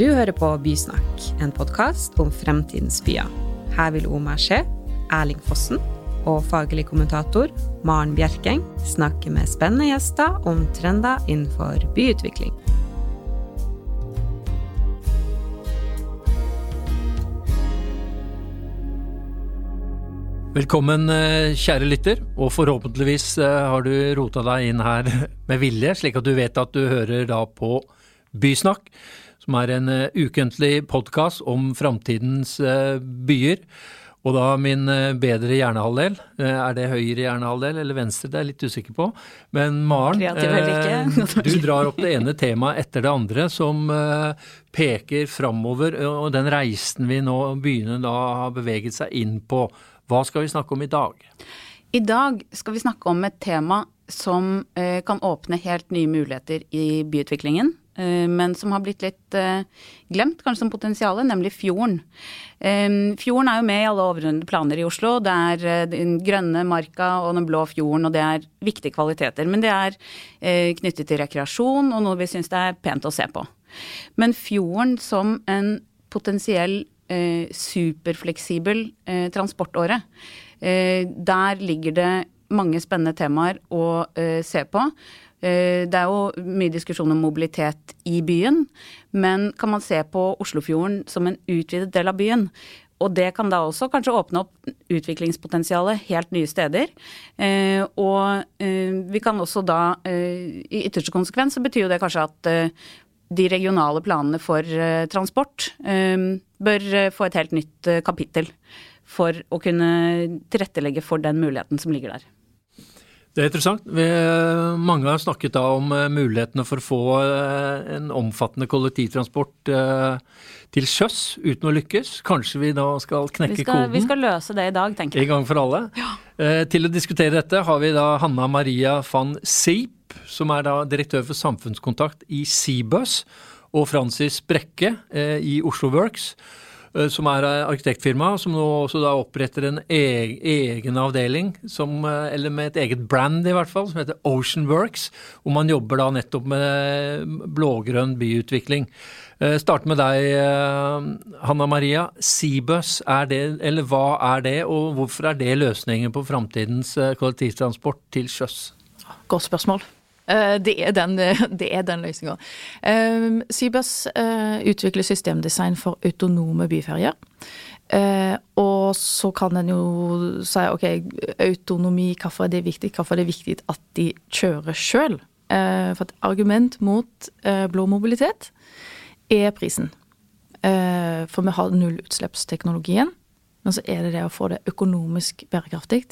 Du hører på Bysnakk, en podkast om fremtidens byer. Her vil Omar Skje, Erling Fossen og faglig kommentator Maren Bjerkeng snakke med spennende gjester om trender innenfor byutvikling. Velkommen, eh, kjære lytter, og forhåpentligvis eh, har du rota deg inn her med vilje, slik at du vet at du hører da på Bysnakk, som er en eh, ukentlig podkast om framtidens byer. Og da min bedre hjernehalvdel, er det høyre hjernehalvdel eller venstre, det er jeg litt usikker på. Men Maren, du drar opp det ene temaet etter det andre som peker framover, og den reisen vi nå begynner da har beveget seg inn på. Hva skal vi snakke om i dag? I dag skal vi snakke om et tema som eh, kan åpne helt nye muligheter i byutviklingen. Eh, men som har blitt litt eh, glemt, kanskje som potensialet, nemlig fjorden. Eh, fjorden er jo med i alle overordnede planer i Oslo. Det er den grønne marka og den blå fjorden, og det er viktige kvaliteter. Men det er knyttet til rekreasjon og noe vi syns det er pent å se på. Men fjorden som en potensiell superfleksibel transportåre. Der ligger det mange spennende temaer å se på. Eh, det er jo mye diskusjon om mobilitet i byen, men kan man se på Oslofjorden som en utvidet del av byen? Og det kan da også kanskje åpne opp utviklingspotensialet helt nye steder. Eh, og eh, vi kan også da, i ytterste konsekvens, så betyr jo det kanskje at de regionale planene for transport bør få et helt nytt kapittel for å kunne tilrettelegge for den muligheten som ligger der. Det er interessant. Vi, mange har snakket da om mulighetene for å få en omfattende kollektivtransport til sjøs uten å lykkes. Kanskje vi da skal knekke vi skal, koden? Vi skal løse det i dag, tenker jeg. En gang for alle. Ja. Til å diskutere dette har vi da Hanna Maria van Seep som er da direktør for samfunnskontakt i Seabus, og Francis Brekke eh, i Oslo Works, eh, som er arkitektfirma, som nå også da oppretter en egen, avdeling, som, eh, eller med et eget brand i hvert fall, som heter Oceanworks, hvor man jobber da nettopp med blågrønn byutvikling. Start med deg, eh, Hanna Maria. Seabus, er det, eller hva er det, og hvorfor er det løsningen på framtidens kollektivtransport til sjøs? Godt spørsmål. Eh, det er den, det er den løsninga. Um, uh, utvikler systemdesign for autonome byferjer. Uh, og så kan en jo si ok, autonomi, hvorfor er det viktig? Hvorfor er det viktig at de kjører sjøl? Uh, for et argument mot blå mobilitet er prisen. for vi har nullutslippsteknologien, men så er det det å få det økonomisk bærekraftig.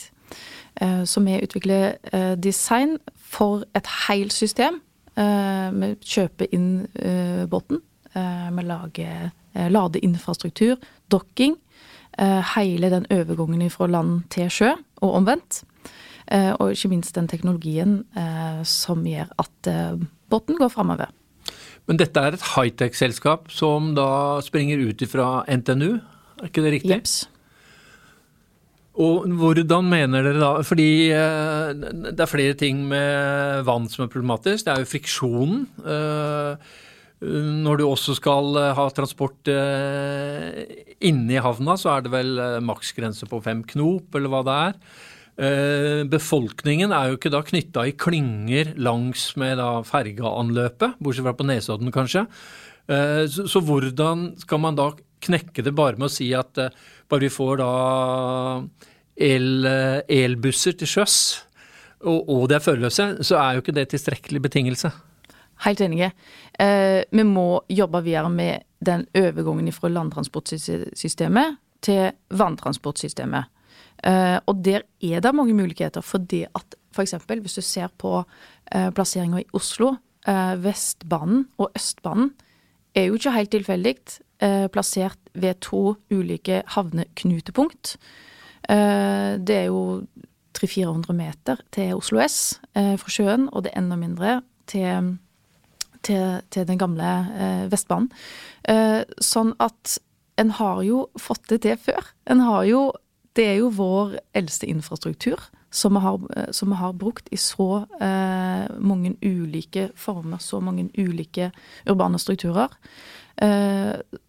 Så vi utvikler design for et helt system. Eh, vi kjøper inn eh, båten. Eh, vi lager ladeinfrastruktur, dokking. Hele den overgangen fra land til sjø, og omvendt. Og ikke minst den teknologien som gjør at båten går framover. Men dette er et high-tech-selskap som da springer ut ifra NTNU, er ikke det riktig? Jeps. Og hvordan mener dere da Fordi eh, det er flere ting med vann som er problematisk. Det er jo friksjonen. Eh, når du også skal eh, ha transport inne i havna, så er det vel maksgrense på fem knop, eller hva det er. Befolkningen er jo ikke da knytta i klynger langs med fergeanløpet, bortsett fra på Nesodden kanskje. Så hvordan skal man da knekke det bare med å si at bare vi får da el, elbusser til sjøs, og, og det er førerløse, så er jo ikke det tilstrekkelig betingelse. Helt enige. Eh, vi må jobbe videre med den overgangen fra landtransportsystemet til vanntransportsystemet. Eh, og der er det mange muligheter, fordi at f.eks. hvis du ser på eh, plasseringa i Oslo, eh, Vestbanen og Østbanen er jo ikke helt tilfeldig eh, plassert ved to ulike havneknutepunkt. Eh, det er jo 300-400 meter til Oslo S eh, fra sjøen, og det er enda mindre til, til, til den gamle eh, Vestbanen. Eh, sånn at en har jo fått det til før. En har jo Det er jo vår eldste infrastruktur som vi har, eh, som vi har brukt i så eh, mange ulike former, så mange ulike urbane strukturer.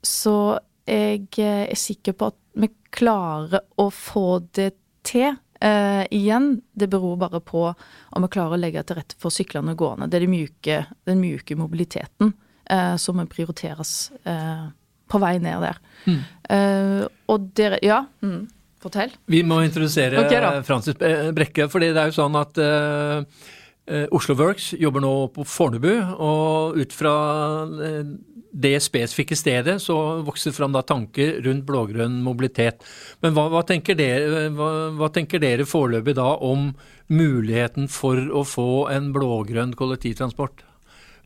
Så jeg er sikker på at vi klarer å få det til. Uh, igjen, det beror bare på om vi klarer å legge til rette for syklende og gående. Det er de myke, den myke mobiliteten uh, som må prioriteres uh, på vei ned der. Mm. og dere Ja, mm, fortell. Vi må introdusere okay, Francis Brekke, for det er jo sånn at Oslo Works jobber nå på Fornebu, og ut fra det spesifikke stedet så vokser fram da tanker rundt blågrønn mobilitet. Men hva, hva, tenker dere, hva, hva tenker dere foreløpig da om muligheten for å få en blågrønn kollektivtransport?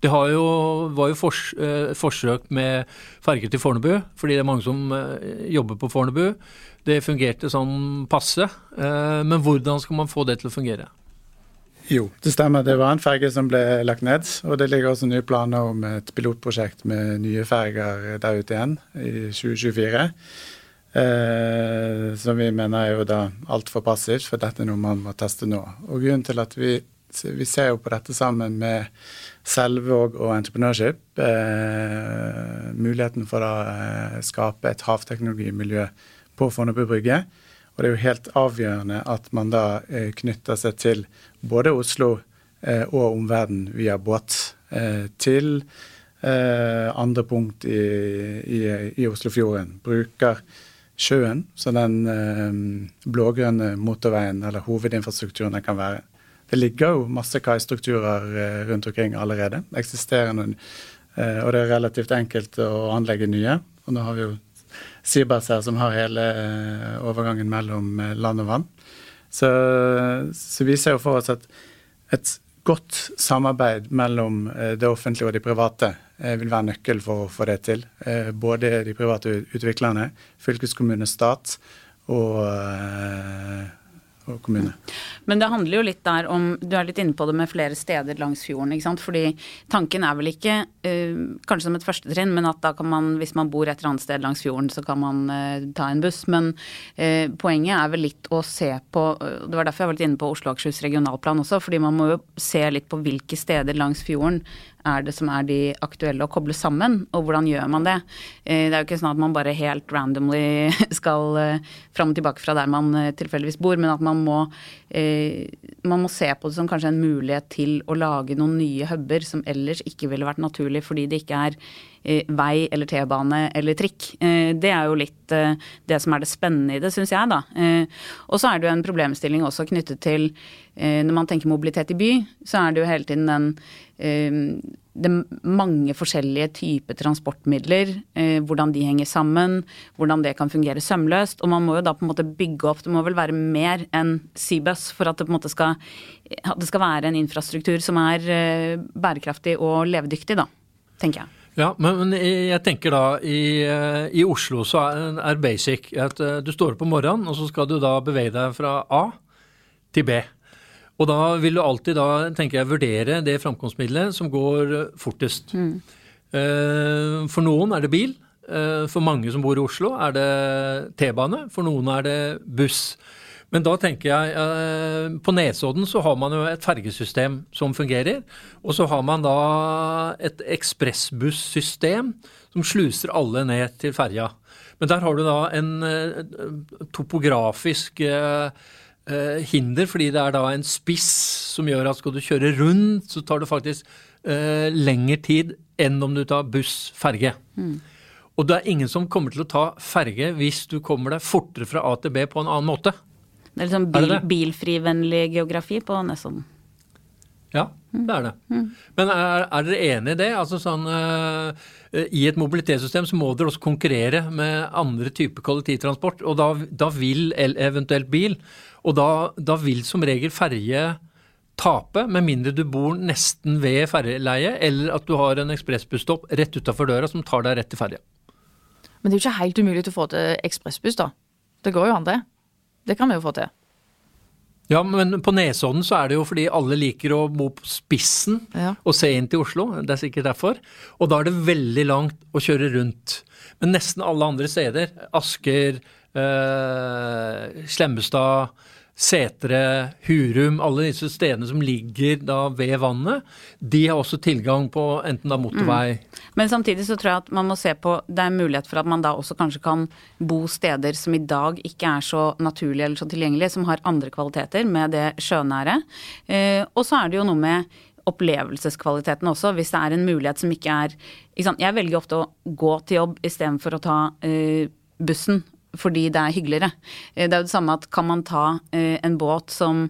Det jo, var jo fors, eh, forsøk med ferger til Fornebu, fordi det er mange som eh, jobber på Fornebu. Det fungerte sånn passe. Eh, men hvordan skal man få det til å fungere? Jo, det stemmer. Det var en ferge som ble lagt ned. Og det ligger også nye planer om et pilotprosjekt med nye ferger der ute igjen i 2024. Eh, som vi mener er jo da altfor passivt, for dette er noe man må teste nå. Og grunnen til at vi, vi ser jo på dette sammen med Selvåg og Entrepreneurship, eh, muligheten for å eh, skape et havteknologimiljø på Fornebu brygge. Og det er jo helt avgjørende at man da eh, knytter seg til både Oslo eh, og omverdenen via båt eh, til andre punkt i, i, i, Oslofjorden. Bruker sjøen som den blågrønne motorveien eller hovedinfrastrukturen den kan være. Det ligger jo masse kaistrukturer rundt omkring allerede. Eksisterende. og det er relativt enkelt å anlegge nye. Og nå har vi jo Sybers her, som har hele eh, overgangen mellom eh, land og vann. Så, så vi ser jo for oss at et godt samarbeid mellom eh, det offentlige og de private vil være nøkkel for å få det til. Både de private utviklerne, fylkeskommune, stat og og kommune. Men det handler jo litt der om Du er litt inne på det med flere steder langs fjorden. ikke sant? Fordi tanken er vel ikke uh, kanskje som et førstetrinn, men at da kan man, hvis man bor et eller annet sted langs fjorden, så kan man uh, ta en buss. Men uh, poenget er vel litt å se på Det var derfor jeg var litt inne på Oslo og Akershus regionalplan også, fordi man må jo se litt på hvilke steder langs fjorden er det som er de aktuelle å koble sammen, og hvordan gjør man det? Eh, det er jo ikke sånn at man bare helt randomly skal eh, fram og tilbake fra der man eh, tilfeldigvis bor, men at man må, man må se på det som kanskje en mulighet til å lage noen nye huber som ellers ikke ville vært naturlig fordi det ikke er vei eller T-bane eller trikk. Det er jo litt det som er det spennende i det, syns jeg, da. Og så er det jo en problemstilling også knyttet til Når man tenker mobilitet i by, så er det jo hele tiden den det er mange forskjellige typer transportmidler, eh, hvordan de henger sammen, hvordan det kan fungere sømløst. Og man må jo da på en måte bygge opp Det må vel være mer enn Seabus for at det på en måte skal, det skal være en infrastruktur som er eh, bærekraftig og levedyktig, da, tenker jeg. Ja, men jeg tenker da i, eh, i Oslo så er basic at du står opp om morgenen, og så skal du da bevege deg fra A til B. Og da vil du alltid da, tenker jeg, vurdere det framkomstmiddelet som går eh, fortest. Mm. Eh, for noen er det bil. Eh, for mange som bor i Oslo er det T-bane. For noen er det buss. Men da tenker jeg På Nesodden så har man jo et fergesystem som fungerer. Og så har man da et ekspressbussystem som sluser alle ned til ferja. Men der har du da en topografisk eh, hinder, fordi det er da en spiss som gjør at skal du kjøre rundt, så tar det faktisk eh, lengre tid enn om du tar buss, ferge. Mm. Og det er ingen som kommer til å ta ferge hvis du kommer deg fortere fra A til B på en annen måte. Det er liksom bil, bilfrivennlig geografi på Nesodden. Ja, det er det. Mm. Men er, er, dere enig i det? Altså sånn, uh, I et mobilitetssystem så må dere også konkurrere med andre typer kollektivtransport. Og da, da vil eventuelt bil og da, da vil som regel ferje tape, med mindre du bor nesten ved ferjeleiet, eller at du har en ekspressbusstopp rett utafor døra som tar deg rett til ferja. Men det er jo ikke helt umulig til å få til ekspressbuss, da. Det går jo an, det. Det kan vi jo få til. Ja, men på Nesodden så er det jo fordi alle liker å bo på spissen ja. og se inn til Oslo. Det er sikkert derfor. Og da er det veldig langt å kjøre rundt. Men nesten alle andre steder, Asker, eh, Slemmestad, Setre, Hurum, alle disse stedene som ligger da ved vannet, de har også tilgang på enten da motorvei mm. Men samtidig så tror jeg at man må se på Det er mulighet for at man da også kanskje kan bo steder som i dag ikke er så naturlige eller så tilgjengelige, som har andre kvaliteter med det sjønære. Eh, og så er det jo noe med opplevelseskvaliteten også, hvis det er en mulighet som ikke er ikke Jeg velger ofte å gå til jobb istedenfor å ta eh, bussen fordi det er hyggeligere. Eh, det er jo det samme at kan man ta eh, en båt som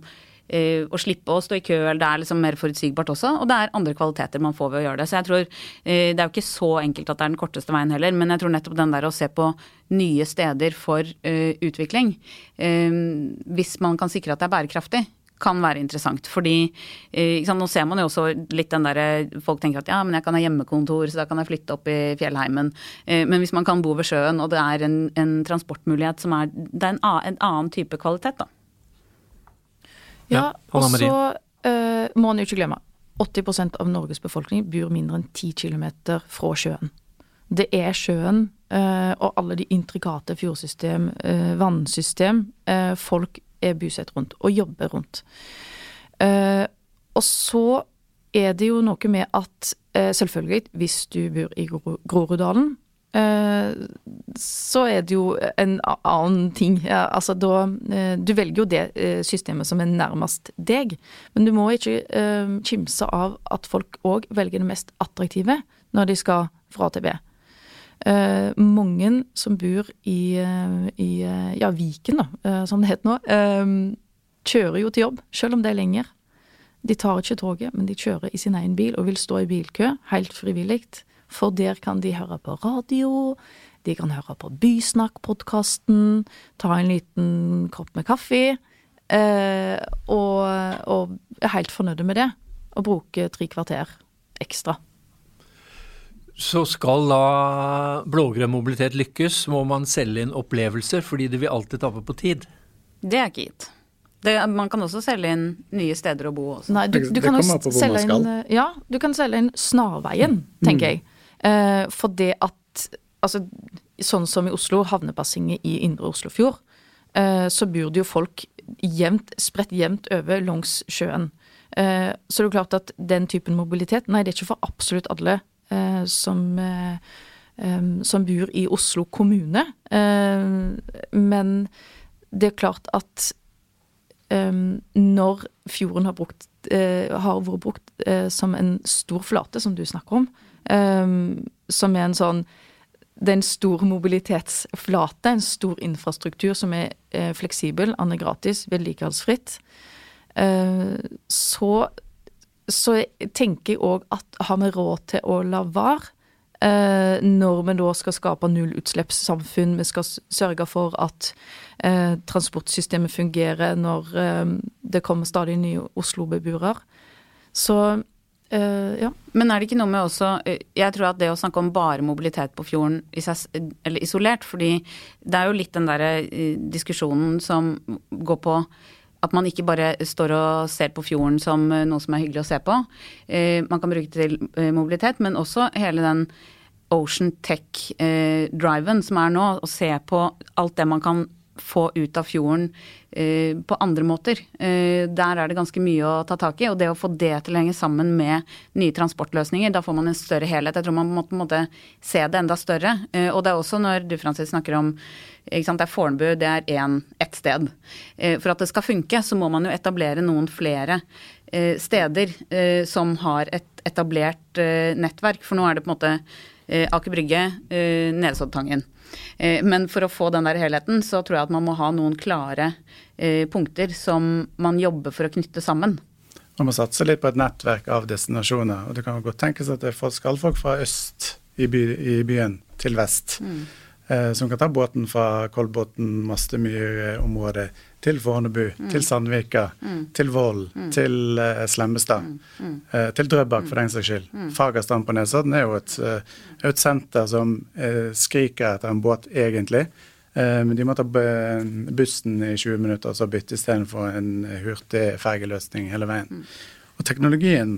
eh, å slippe å stå i kø, eller det er liksom mer forutsigbart også. Og det er andre kvaliteter man får ved å gjøre det. Så jeg tror det er jo ikke så enkelt at det er den korteste veien heller, men jeg tror nettopp den der å se på nye steder for utvikling, hvis man kan sikre at det er bærekraftig, kan være interessant. Fordi sant, Nå ser man jo også litt den derre Folk tenker at ja, men jeg kan ha hjemmekontor, så da kan jeg flytte opp i fjellheimen. Eh, men hvis man kan bo ved sjøen, og det er en, en transportmulighet som er Det er en, en, annen type kvalitet, da. Ja, og så uh, må man jo ikke glemme 80% av Norges befolkning bor mindre enn 10 km fra sjøen. Det er sjøen uh, og alle de intrikate fjordsystem, uh, vannsystem folk er bosatt rundt, og jobber rundt. Eh, og så er det jo noe med at eh, selvfølgelig, hvis du bor i Groruddalen, eh, så er det jo en annen ting. Ja, altså da Du velger jo det systemet som er nærmest deg, men du må ikke kimse av at folk òg velger det mest attraktive når de skal fra til. Uh, mange som bor i, uh, i uh, ja, Viken, da, som det heter nå, kjører jo til jobb, selv om det er lenger. De tar ikke toget, men de kjører i sin egen bil og vil stå i bilkø, helt frivillig. For der kan de høre på radio, de kan høre på Bysnakk-podkasten, ta en liten kopp med kaffe, og, og er helt fornøyde med det. Og bruke tre kvarter ekstra. Så skal da blågrønn mobilitet lykkes, må man selge inn opplevelser, fordi det vil alltid tape på tid? Det er ikke gitt. Det, man kan også selge inn nye steder å bo også. Nei, du, du kan selge inn, ja, du kan selge inn snarveien, tenker mm. jeg. Eh, for det at Altså, sånn som i Oslo, havnebassenget i indre Oslofjord, eh, så bor det jo folk jevnt, spredt jevnt over langs sjøen. Eh, så det er jo klart at den typen mobilitet, nei, det er ikke for absolutt alle Eh, som, eh, som bor i Oslo kommune. men det er klart at når fjorden har, brukt, eh, har vært brukt som en stor flate, som du snakker om, som er en sånn det er en stor mobilitetsflate, en stor infrastruktur som er fleksibel, den er gratis, vedlikeholdsfritt. Så så jeg tenker jeg òg at har vi råd til å la være? Eh, når vi da skal skape nullutslippssamfunn, vi skal sørge for at eh, transportsystemet fungerer når eh, det kommer stadig nye Oslo-beboere. Så eh, ja. Men er det ikke noe med også eh, Jeg tror at det å snakke om bare mobilitet på fjorden eller isolert, fordi det er jo litt den derre eh, diskusjonen som går på at man ikke bare står og ser på fjorden som eh, noe som er hyggelig å se på. Eh, man kan bruke det til eh, mobilitet, men også hele den Ocean Tech-driven som er nå. Å se på alt det man kan få ut av fjorden eh, på andre måter. Eh, der er det ganske mye å ta tak i. Og det å få det til å henge sammen med nye transportløsninger, da får man en større helhet. Jeg tror man må på en måte se det enda større. Eh, og det er også når du Francis, snakker om ikke sant, det er Fornebu, det er ett sted. Eh, for at det skal funke, så må man jo etablere noen flere eh, steder eh, som har et etablert nettverk. For nå er det på en måte Aker Brygge, Nesoddtangen. Eh, men for å få den der helheten, så tror jeg at man må ha noen klare eh, punkter som man jobber for å knytte sammen. Man må satse litt på et nettverk av destinasjoner. Og det kan godt tenkes at det skal folk fra øst i, by, i byen til vest. Mm. Eh, som kan ta båten fra Kolbotn, Mastemyr-området til Fornebu, mm. til Sandvika, mm. til Voll, mm. til uh, Slemmestad. Mm. mm. Uh, til Drøbak, for den saks skyld. Mm. Fagerstrand på Nesodden er jo et, uh, et senter som skriker etter en båt, egentlig. Men de må ta bussen i 20 minutter og så bytte istedenfor en hurtig fergeløsning hele veien. Og teknologien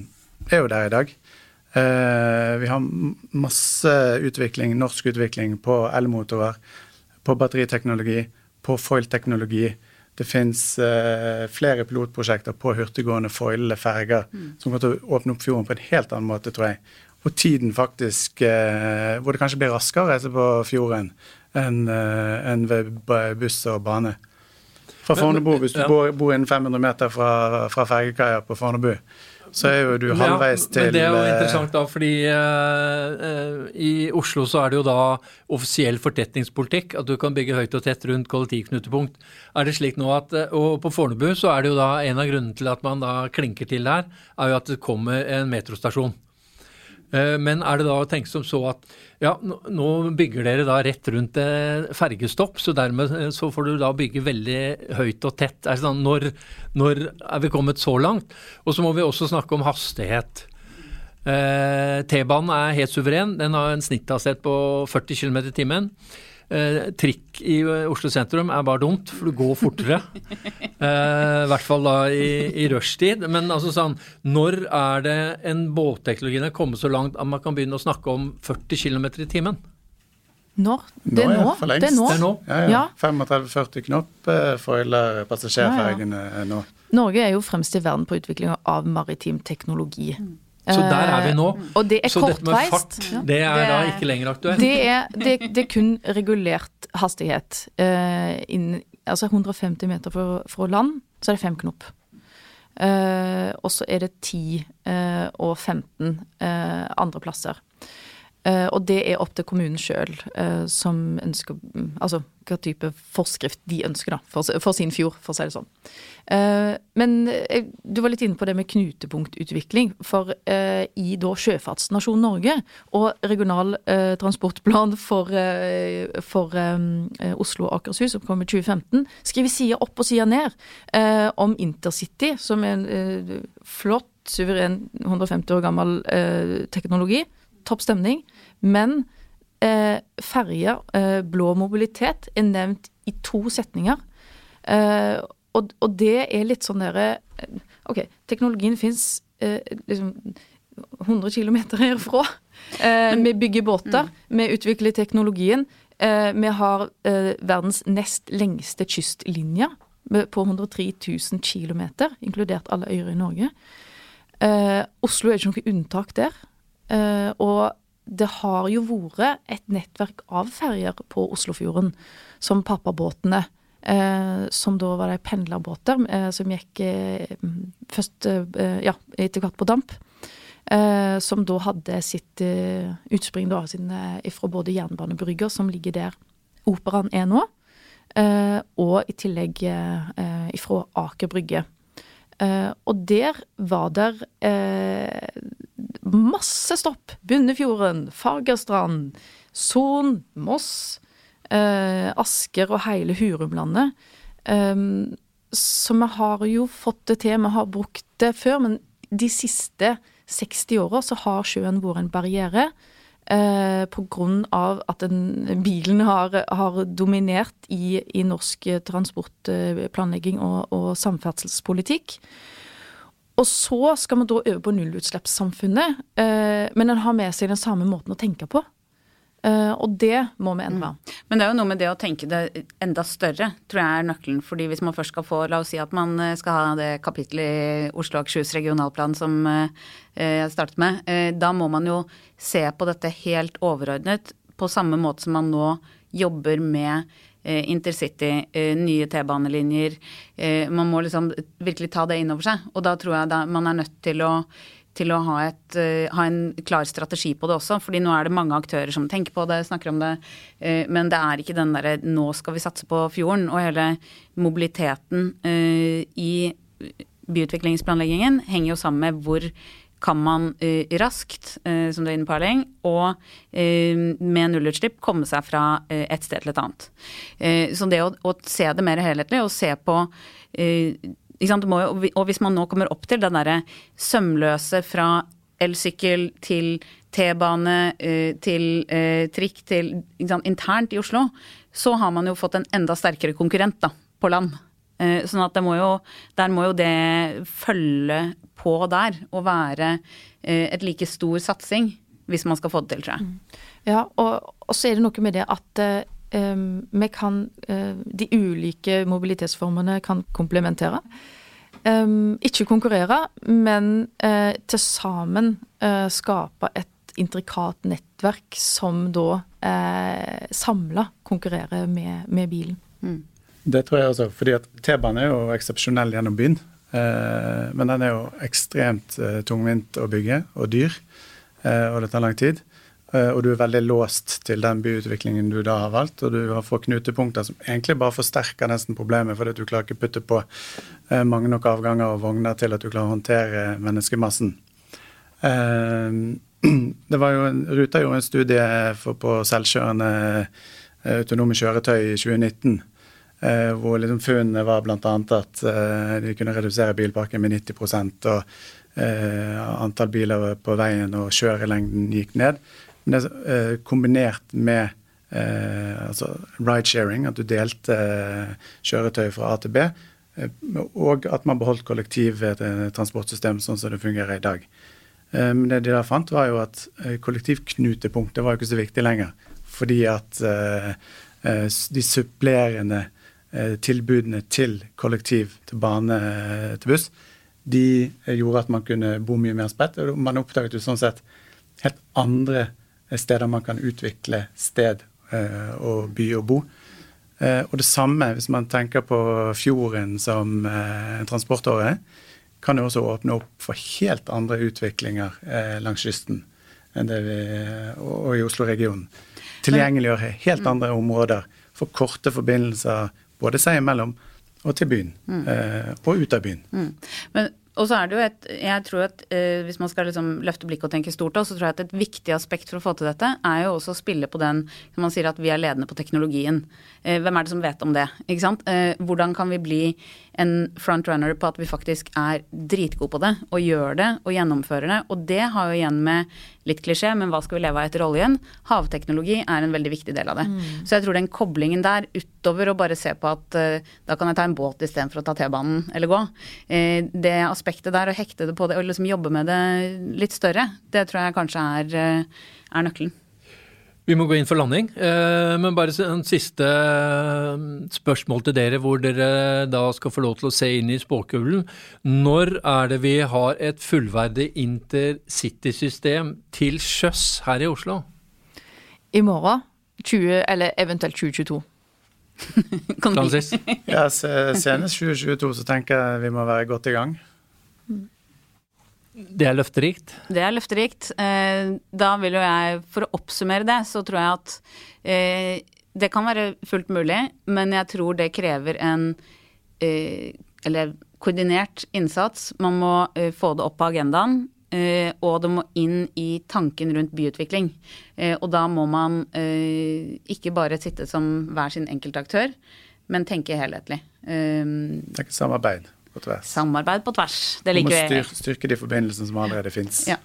er jo der i dag. Vi har masse utvikling, norsk utvikling på elmotorer, på batteriteknologi, på foil-teknologi Det fins eh, flere pilotprosjekter på hurtiggående foilende ferger mm. som kommer til å åpne opp fjorden på en helt annen måte, tror jeg. Og tiden faktisk eh, Hvor det kanskje blir raskere å reise på fjorden enn eh, en ved buss og bane. Fra Fornebu, hvis du ja. bor, bor innen 500 meter fra, fra fergekaia på Fornebu, så er jo du halvveis til Men det er jo eh, interessant, da, fordi uh, i Oslo så er det jo da offisiell fortetningspolitikk at du kan bygge høyt og tett rundt kollektivknutepunkt. Er det slik nå at Og på Fornebu så er det jo da en av grunnene til at man da klinker til der, er jo at det kommer en metrostasjon. Uh, men er det da å tenke som så at ja, nå bygger dere da rett rundt fergestopp, så dermed eh, så får du da bygge veldig høyt og tett. Altså, når, når er vi kommet så langt? Og så må vi også snakke om hastighet. Eh, T-banen er helt suveren. Den har en snitthastighet på 40 km i timen. Eh, trikk i eh, Oslo sentrum er bare dumt, for du går fortere. eh, I hvert fall da i, i rushtid. Men altså sånn, når er det en båtteknologien er kommet så langt at man kan begynne å snakke om 40 km i timen? Når? Det er nå. Lengst. Det er nå. Det er nå. Ja, ja. ja. 35-40 knop eh, foiler passasjerfergene ja, nå. Norge er jo fremst i verden på utviklinga av maritim teknologi. Mm. Så der er vi nå. Eh, og det er så kortveist. dette med fart, det er det, da ikke lenger aktuelt? Det er, det, det er kun regulert hastighet. Uh, inn, altså 150 meter fra, fra, land, så er det fem knop. Uh, og så er det 10 uh, og 15 andre plasser. Uh, og det er opp til kommunen sjøl uh, som ønsker Altså hva type forskrift de ønsker, da, for, for sin fjord, for å si det sånn. Uh, men du var litt inne på det med knutepunktutvikling. For i da sjøfartsnasjonen Norge og regional transportplan for, for Oslo og Akershus, som kom i 2015, skriver sida opp og sida ned om intercity, som er en flott, suveren 150 år gammel teknologi topp stemning. Men eh, ferjer, eh, blå mobilitet, er nevnt i to setninger. Eh, og, og, det er litt sånn derre eh, OK, teknologien fins eh, liksom 100 km herfra. Eh, vi bygger båter, mm. vi utvikler teknologien. Eh, vi har verdens nest lengste kystlinje på 103 000 km, inkludert alle øyer i Norge. Oslo er ikke noe unntak der. Uh, og det har jo vært et nettverk av ferjer på Oslofjorden, som pappabåtene. Eh, som da var de pendlerbåter eh, som gikk først ja, etter hvert på damp. som da hadde sitt utspring da, sin, fra både jernbanebrygger, som ligger der operaen er nå, og i tillegg ifra Aker Brygge. og der var der masse stopp. Bunnefjorden, Fagerstrand, Son, Moss, eh, Asker og hele Hurumlandet. Eh, så vi har jo fått det til. Vi har brukt det før, men de siste 60 åra så har sjøen vært en barriere. Eh, av at den, bilen har, har dominert i, i, norsk transportplanlegging og, og samferdselspolitikk. Og så skal man da øve på nullutslippssamfunnet, eh, men en har med seg den samme måten å tenke på. Uh, og det må vi endre. Mm. Men det er jo noe med det å tenke det enda større, tror jeg er nøkkelen. fordi hvis man først skal få, la oss si at man eh, skal ha det kapittelet i Oslo og Akershus regionalplan som jeg startet med, da må man jo se på dette helt overordnet på samme måte som man nå jobber med Eh, intercity, eh, nye T-banelinjer. Eh, man må liksom virkelig ta det inn over seg. Og da tror jeg man er nødt til å, til å ha, et, ha, en klar strategi på det også. fordi nå er det mange aktører som tenker på det, snakker om det. Men det er ikke den derre 'nå skal vi satse på fjorden'. Og hele mobiliteten i byutviklingsplanleggingen henger jo sammen med hvor kan man uh, raskt, uh, som du er inne på Erling, og uh, med nullutslipp komme seg fra et sted til et annet. så det å, å, se det mer helhetlig og se på jo, og hvis man nå kommer opp til den derre sømløse fra elsykkel til T-bane til trikk til internt i Oslo, så har man jo fått en enda sterkere konkurrent da, på land. Sånn at må jo, der må jo det følge på der å være eh, et like stor satsing hvis man skal få det til, tror jeg. Mm. Ja, og, og, så er det noe med det at vi kan De ulike mobilitetsformene kan komplementere. ikke konkurrere, men til sammen skape et intrikat nettverk som da uh, samla konkurrerer med, med bilen. Mm. Det tror jeg også, fordi at T-banen er jo eksepsjonell gjennom byen. Eh, men den er jo ekstremt eh, tungvint å bygge og dyr, eh, og det tar lang tid. Eh, og du er veldig låst til den byutviklingen du da har valgt. Og du får knutepunkter som egentlig bare forsterker nesten problemet, fordi du klarer ikke putte på eh, mange nok avganger og vogner til at du klarer å håndtere menneskemassen. Det var jo en, Ruta gjorde en studie på selvkjørende autonome kjøretøy i 2019 Eh, hvor liksom funnene var bl.a. at eh, de kunne redusere bilparken med 90% og eh, antall biler på veien og kjørelengden gikk ned. Men det er kombinert med altså ridesharing, at du delte kjøretøy fra A til B, og at man beholdt kollektivtransportsystem sånn som det fungerer i dag. Men det de da fant, var jo at kollektivknutepunktet var jo ikke så viktig lenger. Fordi at de supplerende Eh, tilbudene til kollektiv, til bane, eh, til buss, de gjorde at man kunne bo mye mer spredt. og Man oppdaget jo sånn sett helt andre steder man kan utvikle sted eh, og by og bo. Og det samme hvis man tenker på fjorden som en transportåre, kan jo også åpne opp for helt andre utviklinger langs kysten enn det vi, og i Oslo-regionen. Tilgjengeliggjøre helt andre områder for korte forbindelser både seg imellom og til byen. Mm. Eh, og ut av byen. Mm. Men og så er det jo et Jeg tror at eh, hvis man skal liksom løfte blikket og tenke stort, så tror jeg at et viktig aspekt for å få til dette, er jo også å spille på den som man sier at vi er ledende på teknologien. Eh, hvem er det som vet om det? Ikke sant? Eh, hvordan kan vi bli en frontrunner på at vi faktisk er dritgode på det, og gjør det og gjennomfører det. Og det har jo igjen med litt klisjé, men hva skal vi leve av etter oljen? Havteknologi er en veldig viktig del av det. Mm. Så jeg tror den koblingen der, utover å bare se på at uh, da kan jeg ta en båt istedenfor å ta T-banen eller gå, uh, det aspektet der, å hekte det på det og liksom jobbe med det litt større, det tror jeg kanskje er, uh, er nøkkelen. Vi må gå inn for landing, eh, men bare en siste eh, spørsmål til dere, hvor dere da skal få lov til å se inn i spåkulen. Når er det vi har et fullverdig intercitysystem til sjøs her i Oslo? I morgen, 20, eller eventuelt 2022. Francis? ja, senest 2022 så tenker jeg vi må være godt i gang. Det er løfterikt? Det er løfterikt. Eh, da vil jo jeg, for å oppsummere det, så tror jeg at eh, det kan være fullt mulig, men jeg tror det krever en eh, eller koordinert innsats. Man må få det opp på agendaen. Og det må inn i tanken rundt byutvikling. Og da må man ikke bare sitte som hver sin enkeltaktør, men tenke helhetlig. Tenke samarbeid på tvers. Samarbeid på tvers. Det liker vi. Styr, styrke de forbindelsene som allerede fins. Ja.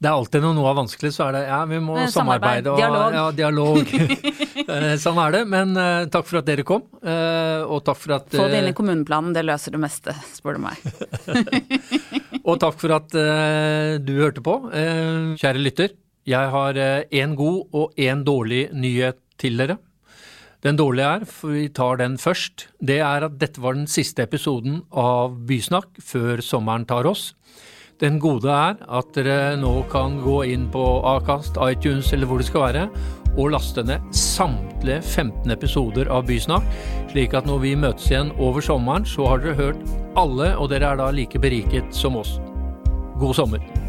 Det er alltid når noe er vanskelig, så er det ja, vi må samarbeide. Og, dialog. Ja, dialog. Eh, sånn er det. Men uh, takk for at dere kom, uh, og takk for at uh, Få det inn i kommuneplanen, det løser det meste, spør du meg. og takk for at du hørte på. kjære lytter, jeg har én god og én dårlig nyhet til dere. Den dårlige er, for vi tar den først, det er at dette var den siste episoden av Bysnakk før sommeren tar oss. Den gode er at dere nå kan gå inn på Akast, iTunes eller hvor det skal være, og laste ned samtlige 15 episoder av Bysnakk, slik at når vi møtes igjen over sommeren, så har dere hørt alle, og dere er da like beriket som oss. God sommer.